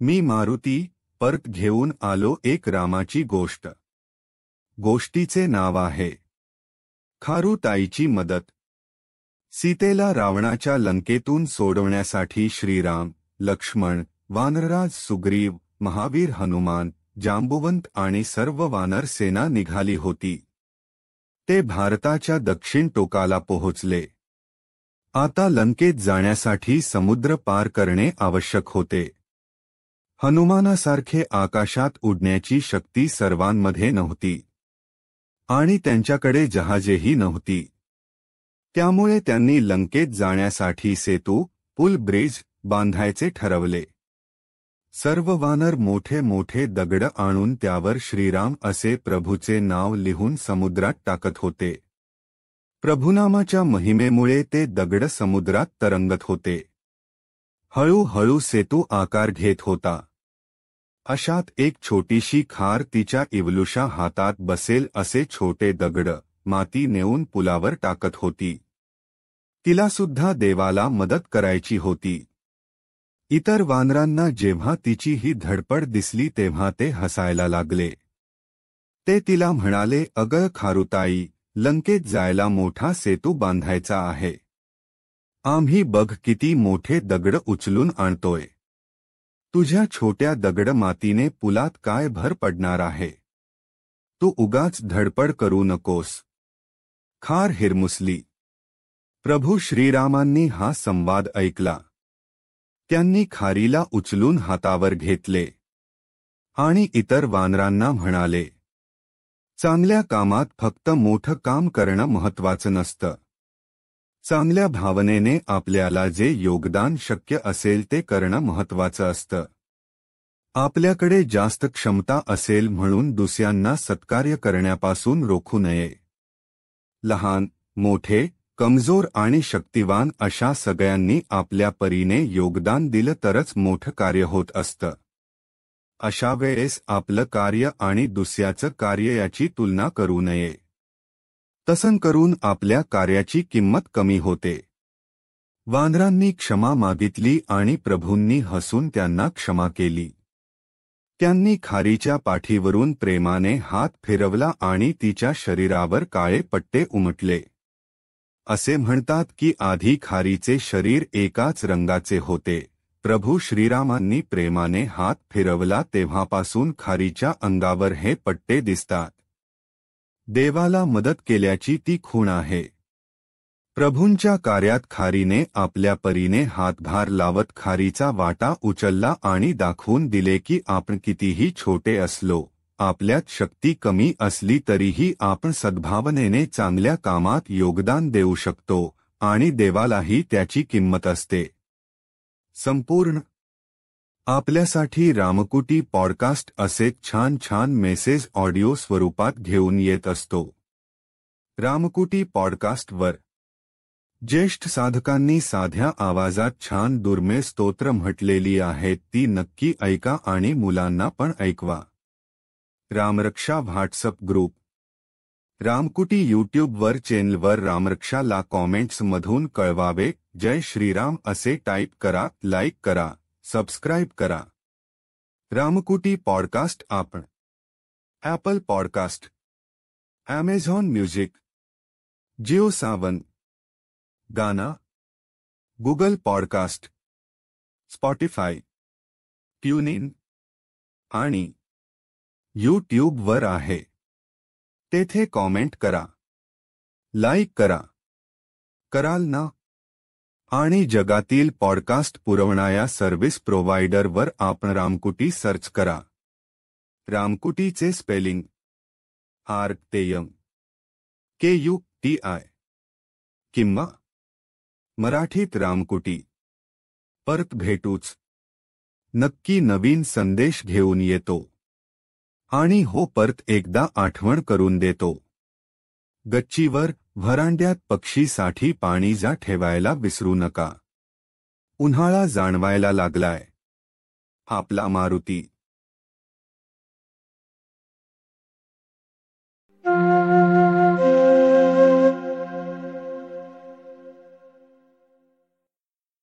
मी मारुती परत घेऊन आलो एक रामाची गोष्ट. गोष्टीचे नाव आहे. खारुताईची मदत. सीतेला रावणाच्या लंकेतून सोडवण्यासाठी श्रीराम. लक्ष्मण वानरराज सुग्रीव महावीर हनुमान जांबुवंत आणि सर्व वानर सेना निघाली होती. ते भारताच्या दक्षिण टोकाला पोहोचले. आता लंकेत जाण्यासाठी समुद्र पार करणे आवश्यक होते. हनुमानासारखे आकाशात उडण्याची शक्ती सर्वांमध्ये नव्हती. आणि त्यांच्याकडे जहाजेही नव्हती. त्यामुळे त्यांनी लंकेत जाण्यासाठी सेतू पुल ब्रिज बांधायचे ठरवले. सर्व वानर मोठे मोठे दगड आणून त्यावर श्रीराम असे प्रभूचे नाव लिहून समुद्रात टाकत होते. प्रभुनामाच्या महिमेमुळे ते दगड समुद्रात तरंगत होते. हळूहळू सेतू आकार घेत होता. अशात एक छोटीशी खार तिच्या इवलुषा हातात बसेल असे छोटे दगड माती नेऊन पुलावर टाकत होती. तिला सुद्धा देवाला मदत करायची होती. इतर वानरांना जेव्हा तिची ही धडपड दिसली तेव्हा ते हसायला लागले. ते तिला म्हणाले अगळ खारुताई लंकेत जायला मोठा सेतू बांधायचा आहे. आम्ही बघ किती मोठे दगड उचलून आणतोय. तुझ्या छोट्या दगड मातीने पुलात काय भर पडणार आहे. तू उगाच धडपड करू नकोस. खार हिरमुसली. प्रभू श्रीरामांनी हा संवाद ऐकला. त्यांनी खारीला उचलून हातावर घेतले. आणि इतर वानरांना म्हणाले चांगल्या कामात फक्त मोठं काम करणं महत्वाचं नसतं. चांगल्या भावनेने आपल्याला जे योगदान शक्य असेल ते करणं महत्वाचं असतं. आपल्याकडे जास्त क्षमता असेल म्हणून दुसऱ्यांना सत्कार्य करण्यापासून रोखू नये. लहान मोठे कमजोर आणि शक्तिवान अशा सगळ्यांनी आपल्या परीने योगदान दिलं तरच मोठं कार्य होत असतं. अशा वेळेस आपलं कार्य आणि दुसऱ्याचं कार्य याची तुलना करू नये. तसं करून आपल्या कार्याची किंमत कमी होते. वानरांनी क्षमा मागितली आणि प्रभूंनी हसून त्यांना क्षमा केली. त्यांनी खारीच्या पाठीवरून प्रेमाने हात फिरवला आणि तिच्या शरीरावर काळे पट्टे उमटले. असे म्हणतात की आधी खारीचे शरीर एकाच रंगाचे होते. प्रभू श्रीरामांनी प्रेमाने हात फिरवला तेव्हापासून खारीच्या अंगावर हे पट्टे दिसतात. देवाला मदत केल्याची ती खूण आहे. प्रभूंच्या कार्यात खारीने आपल्या परीने हातभार लावत खारीचा वाटा उचलला आणि दाखवून दिले की आपण कितीही छोटे असलो आपल्यात शक्ती कमी असली तरीही आपण सद्भावनेने चांगल्या कामात योगदान देऊ शकतो आणि देवालाही त्याची किंमत असते. संपूर्ण. आपल्यासाठी रामकुटी पॉडकास्ट असे छान छान मेसेज ऑडिओ स्वरूपात घेऊन येत असतो. रामकुटी पॉडकास्टवर ज्येष्ठ साधकांनी साध्या आवाजात छान दुर्मे स्तोत्र म्हटलेली आहेत ती नक्की ऐका आणि मुलांना पण ऐकवा. Ramraksha WhatsApp group. रामकुटी यूट्यूबवर चॅनलवर रामरक्षाला कॉमेंट्समधून कळवावे, जय श्रीराम असे टाईप करा लाईक करा सबस्क्राईब करा। रामकुटी पॉडकास्ट आपण। Apple podcast. Amazon music Jio Saavn. Gaana. Google podcast. Spotify tune in आणि यूट्यूबवर आहे. तेथे कॉमेंट करा. लाईक करा. कराल ना? आणि जगातील पॉडकास्ट पुरवणाऱ्या सर्व्हिस प्रोव्हायडरवर आपण रामकुटी सर्च करा. रामकुटीचे स्पेलिंग आर तेयम के यू टी आय. किंवा मराठीत रामकुटी. परत भेटूच. नक्की नवीन संदेश घेऊन येतो. आणि हो परत एकदा आठवण करून देतो. गच्चीवर व्हरांड्यात पक्षीसाठी पाणी जा ठेवायला विसरू नका. उन्हाळा जाणवायला लागलाय. आपला मारुती.